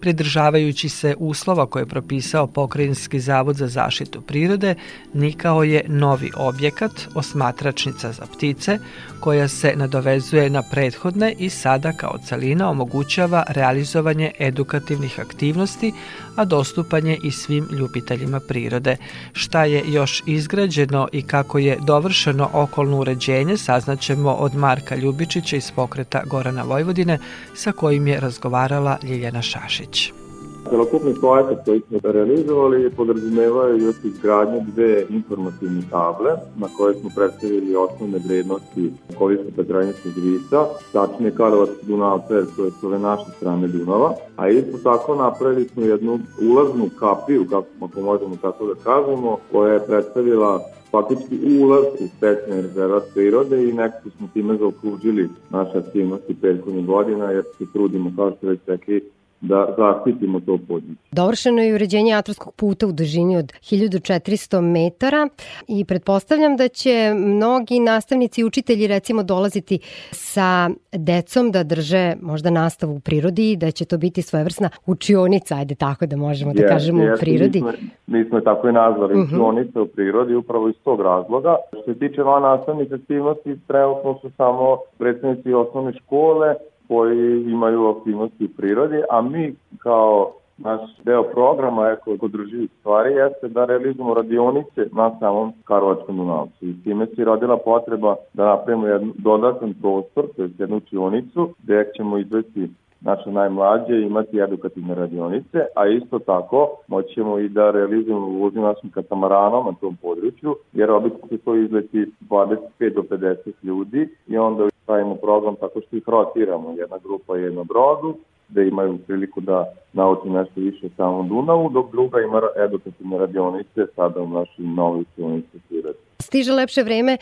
pridržavajući se uslova koje je propisao Pokrajinski zavod za zaštitu prirode, nikao je novi objekat, osmatračnica za ptice, koja se nadovezuje na prethodne i sada kao celina omogućava realizovanje edukativnih aktivnosti, a dostupanje i svim ljubiteljima prirode. Šta je još izgrađeno i kako je dovršeno okolno uređenje saznaćemo od Marka Ljubičića iz pokreta Gorana Vojvodine sa kojim je razgovarala Ljiljana Šašić. Celokupni projekat koji smo realizovali podrazumevaju još izgradnju dve informativne table na koje smo predstavili osnovne vrednosti koviska Petrajinskog zvisa, tačnije Karlovac Dunav Per, koje su ove naše strane Dunava, a isto tako napravili smo jednu ulaznu kapiju, kako, ako možemo tako da kažemo, koja je predstavila faktički ulaz u specijalni rezervat prirode i nekako smo time zaokružili naše aktivnosti prethodnih godina jer se trudimo, kao što već rekli, da zaštitimo to područje. Dovršeno je uređenje atarskog puta u dužini od 1400 metara i pretpostavljam da će mnogi nastavnici i učitelji recimo dolaziti sa decom da drže možda nastavu u prirodi i da će to biti svojevrsna učionica, ajde tako da možemo da kažemo yes, u prirodi. Mi smo, mi smo tako i nazvali uh mhm. -huh. učionica u prirodi upravo iz tog razloga. Što se tiče van nastavnih aktivnosti, trenutno su samo predstavnici osnovne škole, koji imaju aktivnosti u prirodi, a mi kao naš deo programa eko održivih stvari jeste da realizujemo radionice na samom Karlovačkom Dunavcu. I time se rodila potreba da napravimo jedan dodatan prostor, to je jednu učionicu, gde ćemo izvesti naše najmlađe imati edukativne radionice, a isto tako moćemo i da realizujemo vožnju našim katamaranom na tom području, jer obično se to izleti 25 do 50 ljudi i onda pravimo program tako što ih rotiramo. Jedna grupa je na brodu, gde imaju priliku da nauči nešto više o samom Dunavu, dok druga ima edukativne radionice sada u našoj novoj učenici Sirati. Stiže lepše vreme,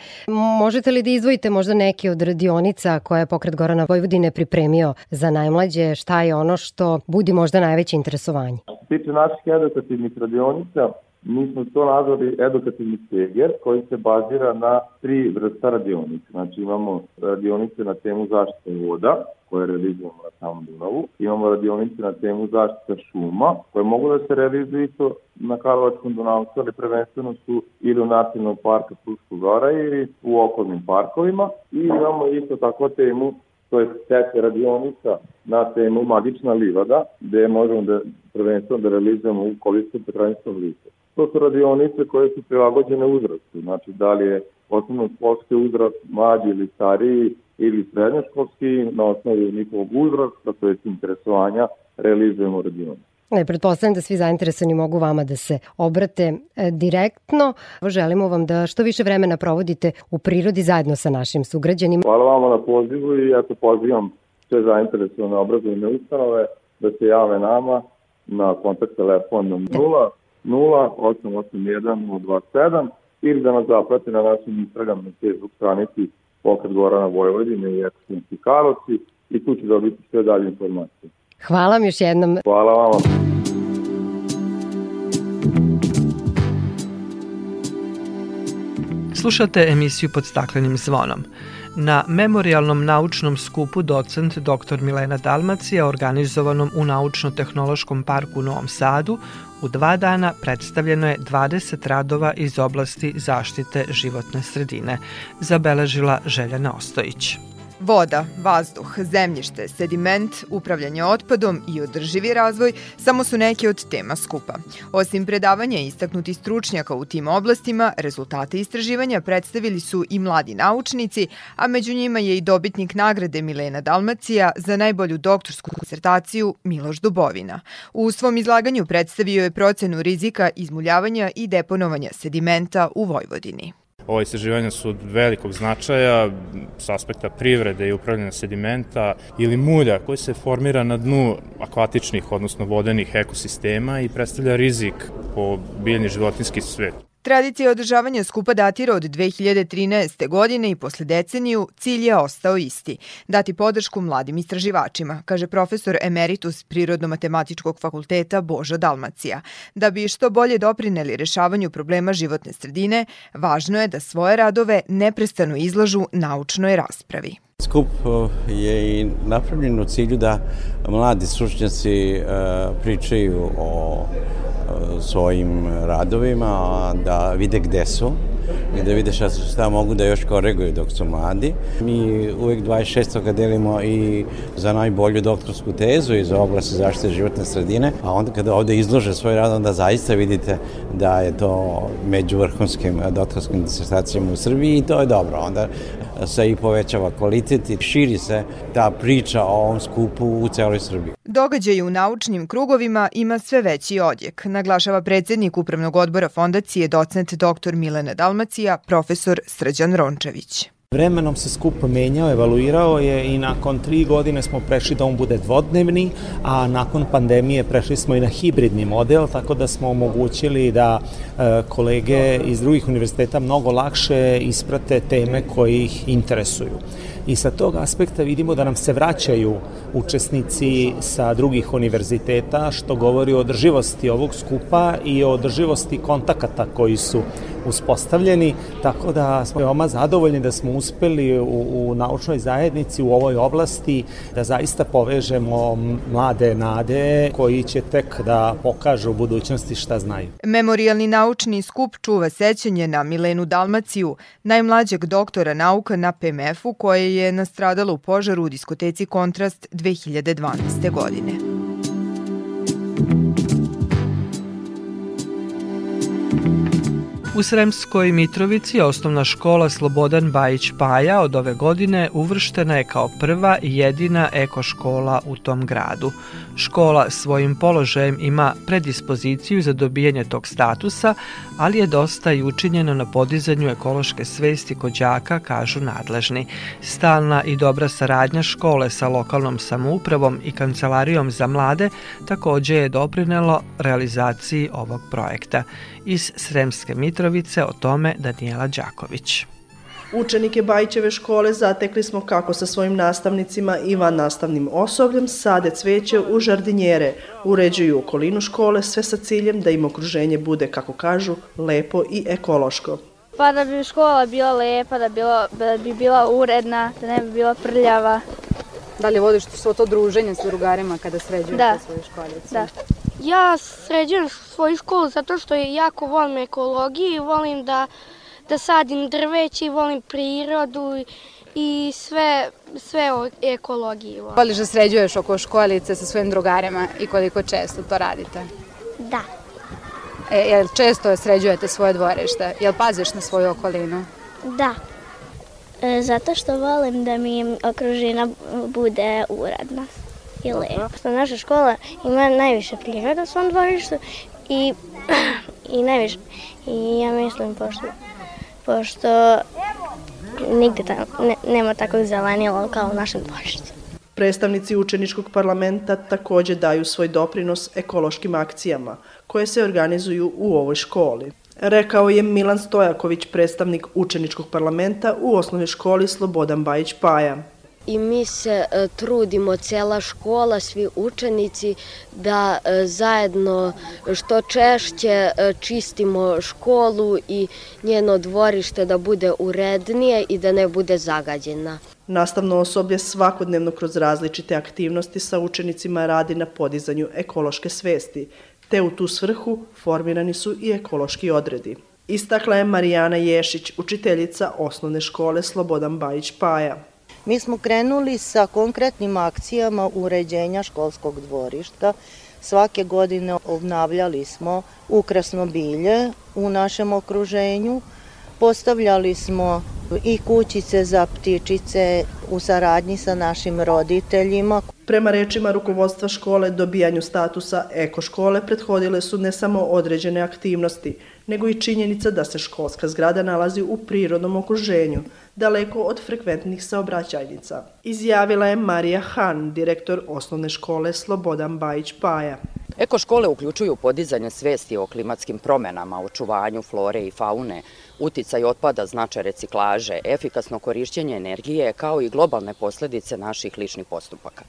možete li da izvojite možda neke od radionica koje je pokret Gorana Vojvodine pripremio za najmlađe, šta je ono što budi možda najveće interesovanje? Što se tiče naših edukativnih radionica, mi smo to nazvali edukativni steger koji se bazira na tri vrsta radionica. Znači imamo radionice na temu zaštite voda, koje realizujemo na samom Dunavu. Imamo radionice na temu zaštita šuma, koje mogu da se realizuju isto na Karlovačkom Dunavcu, ali prvenstveno su ili u Nacionalnom parku Fruško gora ili u okolnim parkovima. I imamo isto tako temu to je sete radionica na temu Magična livada, gde možemo da prvenstveno da realizujemo u kolistu Petranistom lice. To su radionice koje su prilagođene uzrastu, znači da li je osnovno školski uzrast mlađi ili stariji ili srednjoškolski, na osnovu njihovog uzrasta, to je interesovanja, realizujemo radionice. Ne, pretpostavljam da svi zainteresovani mogu vama da se obrate e, direktno. Želimo vam da što više vremena provodite u prirodi zajedno sa našim sugrađanima. Hvala vama na pozivu i ja to pozivam sve zainteresovane obrazovne ustanove da se jave nama na kontakt telefon 0 0 881 027 ili da nas zaprate na našem Instagram na Facebook stranici Pokret Gorana Vojvodine i Ekosinski Karlovci i tu će dobiti sve dalje informacije. Hvala vam još jednom. Hvala vama. Slušate emisiju pod staklenim zvonom. Na memorialnom naučnom skupu docent dr. Milena Dalmacija organizovanom u Naučno-tehnološkom parku u Novom Sadu u dva dana predstavljeno je 20 radova iz oblasti zaštite životne sredine, zabeležila Željana Ostojić. Voda, vazduh, zemljište, sediment, upravljanje otpadom i održivi razvoj samo su neke od tema skupa. Osim predavanja istaknuti stručnjaka u tim oblastima, rezultate istraživanja predstavili su i mladi naučnici, a među njima je i dobitnik nagrade Milena Dalmacija za najbolju doktorsku koncertaciju Miloš Dubovina. U svom izlaganju predstavio je procenu rizika izmuljavanja i deponovanja sedimenta u Vojvodini. Ova istraživanja su od velikog značaja s aspekta privrede i upravljanja sedimenta ili mulja koji se formira na dnu akvatičnih, odnosno vodenih ekosistema i predstavlja rizik po biljni životinski svet. Tradicija održavanja skupa datira od 2013. godine i posle deceniju cilj je ostao isti – dati podršku mladim istraživačima, kaže profesor emeritus Prirodno-matematičkog fakulteta Boža Dalmacija. Da bi što bolje doprineli rešavanju problema životne sredine, važno je da svoje radove neprestano izlažu naučnoj raspravi. Skup je i napravljen u cilju da mladi stručnjaci pričaju o svojim radovima, da vide gde su i da vide šta, šta mogu da još koreguju dok su mladi. Mi uvek 26. delimo i za najbolju doktorsku tezu i za oblast zaštite životne sredine, a onda kada ovde izlože svoj rad, onda zaista vidite da je to među vrhunskim doktorskim disertacijama u Srbiji i to je dobro. Onda se i povećava kvalitet i širi se ta priča o ovom skupu u celoj Srbiji. Događaj u naučnim krugovima ima sve veći odjek, naglašava predsednik Upravnog odbora fondacije docent dr. Milena Dalmacija, profesor Srđan Rončević. Vremenom se skup menjao, evaluirao je i nakon tri godine smo prešli da on bude dvodnevni, a nakon pandemije prešli smo i na hibridni model, tako da smo omogućili da e, kolege iz drugih univerziteta mnogo lakše isprate teme koje ih interesuju. I sa tog aspekta vidimo da nam se vraćaju učesnici sa drugih univerziteta, što govori o održivosti ovog skupa i o održivosti kontakata koji su uspostavljeni, tako da smo veoma zadovoljni da smo uspeli u, u naučnoj zajednici u ovoj oblasti da zaista povežemo mlade nade koji će tek da pokažu u budućnosti šta znaju. Memorialni naučni skup čuva sećanje na Milenu Dalmaciju, najmlađeg doktora nauka na PMF-u koje je nastradalo u požaru u diskoteci Kontrast 2012. godine. U Sremskoj Mitrovici osnovna škola Slobodan Bajić Paja od ove godine uvrštena je kao prva i jedina ekoškola u tom gradu. Škola svojim položajem ima predispoziciju za dobijanje tog statusa, ali je dosta i učinjeno na podizanju ekološke svesti kod đaka, kažu nadležni. Stalna i dobra saradnja škole sa lokalnom samoupravom i kancelarijom za mlade takođe je doprinelo realizaciji ovog projekta. Iz Sremske Mitrovice Mitrovice, o tome Daniela Đaković. Učenike Bajićeve škole zatekli smo kako sa svojim nastavnicima i van nastavnim osobljem sade cveće u žardinjere, uređuju okolinu škole sve sa ciljem da im okruženje bude, kako kažu, lepo i ekološko. Pa da bi škola bila lepa, da, bilo, da bi bila uredna, da ne bi bila prljava. Da li vodiš svo to druženje s drugarima kada sređuješ Da. svoju školicu? Da. Ja sređujem svoju školu zato što jako volim ekologiju i volim da, da sadim drveće i volim prirodu i sve, sve o ekologiji. volim. Voliš da sređuješ oko školice sa svojim drugarima i koliko često to radite? Da. E, jel često sređujete svoje dvorište? Jel paziš na svoju okolinu? Da. E, zato što volim da mi okružina bude uredna i lepa. Naša škola ima najviše priroda u svom dvorištu i, i najviše. I ja mislim, pošto, pošto nigde ta, ne, nema takvog zelenila kao u našem dvorištu. Predstavnici učeničkog parlamenta takođe daju svoj doprinos ekološkim akcijama koje se organizuju u ovoj školi. Rekao je Milan Stojaković, predstavnik učeničkog parlamenta u osnovnoj školi Slobodan Bajić Paja. i mi se e, trudimo, cela škola, svi učenici, da e, zajedno što češće e, čistimo školu i njeno dvorište da bude urednije i da ne bude zagađena. Nastavno osoblje svakodnevno kroz različite aktivnosti sa učenicima radi na podizanju ekološke svesti, te u tu svrhu formirani su i ekološki odredi. Istakla je Marijana Ješić, učiteljica osnovne škole Slobodan Bajić Paja. Mi smo krenuli sa konkretnim akcijama uređenja školskog dvorišta. Svake godine obnavljali smo ukrasno bilje u našem okruženju. Postavljali smo i kućice za ptičice u saradnji sa našim roditeljima. Prema rečima rukovodstva škole, dobijanju statusa eko škole prethodile su ne samo određene aktivnosti, nego i činjenica da se školska zgrada nalazi u prirodnom okruženju, daleko od frekventnih saobraćajnica. Izjavila je Marija Han, direktor osnovne škole Slobodan Bajić Paja. Eko škole uključuju podizanje svesti o klimatskim promenama, očuvanju flore i faune, uticaj otpada, značaj reciklaže, efikasno korišćenje energije, kao i globalne posledice naših ličnih postupaka.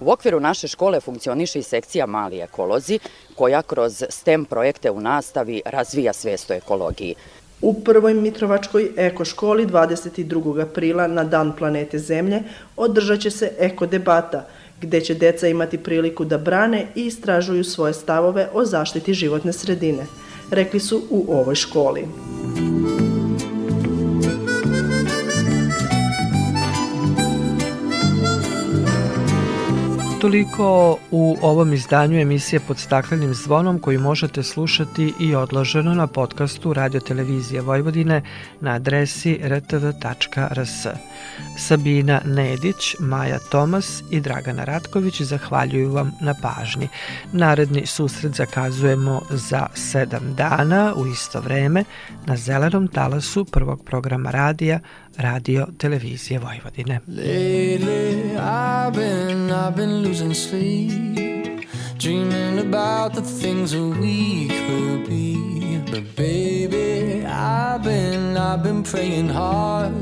U okviru naše škole funkcioniše i sekcija Mali ekolozi, koja kroz STEM projekte u nastavi razvija svest o ekologiji. U prvoj Mitrovačkoj eko školi 22. aprila na Dan planete Zemlje održat će se eko debata, gde će deca imati priliku da brane i istražuju svoje stavove o zaštiti životne sredine, rekli su u ovoj školi. Toliko u ovom izdanju emisije pod staklenim zvonom koju možete slušati i odloženo na podcastu Radio Televizije Vojvodine na adresi rtv.rs. Sabina Nedić, Maja Tomas i Dragana Ratković zahvaljuju vam na pažnji. Naredni susret zakazujemo za sedam dana u isto vreme na zelenom talasu prvog programa radija Radio Televizije Vojvodine. Lately, I've been, I've been losing sleep, dreaming about the things that we could be. But baby, I've been, I've been praying hard.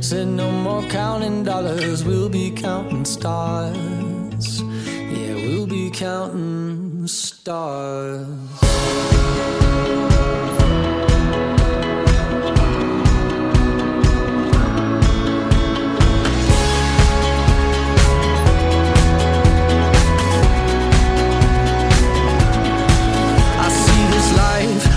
Said no more counting dollars, we'll be counting stars. Yeah, we'll be counting stars.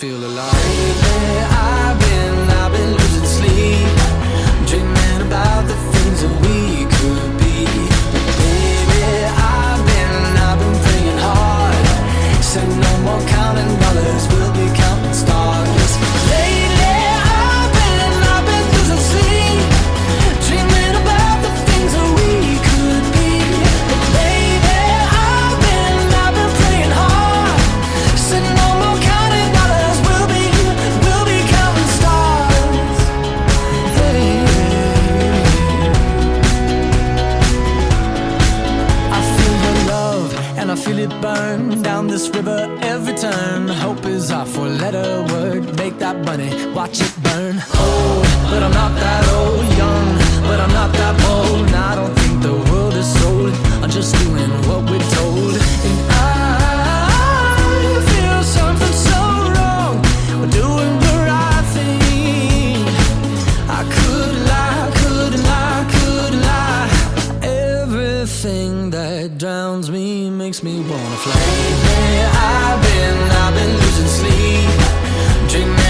feel alive. Lately, money, watch it burn. Old, but I'm not that old. Young, but I'm not that bold. And I don't think the world is sold. I'm just doing what we're told. And I feel something so wrong. We're doing the right thing. I could lie, could lie, could lie. Everything that drowns me makes me wanna fly. Lately, I've been, I've been losing sleep, dreaming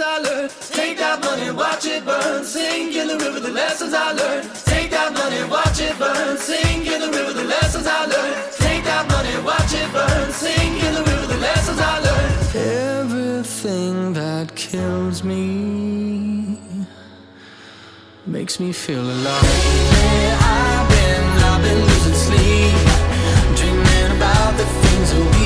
I learned. Take that money, watch it burn. Sing in the river the lessons I learned. Take that money, watch it burn. Sing in the river the lessons I learned. Take that money, watch it burn. Sing in the river the lessons I learned. Everything that kills me makes me feel alive. Lately I've been, I've been losing sleep, dreaming about the things that we.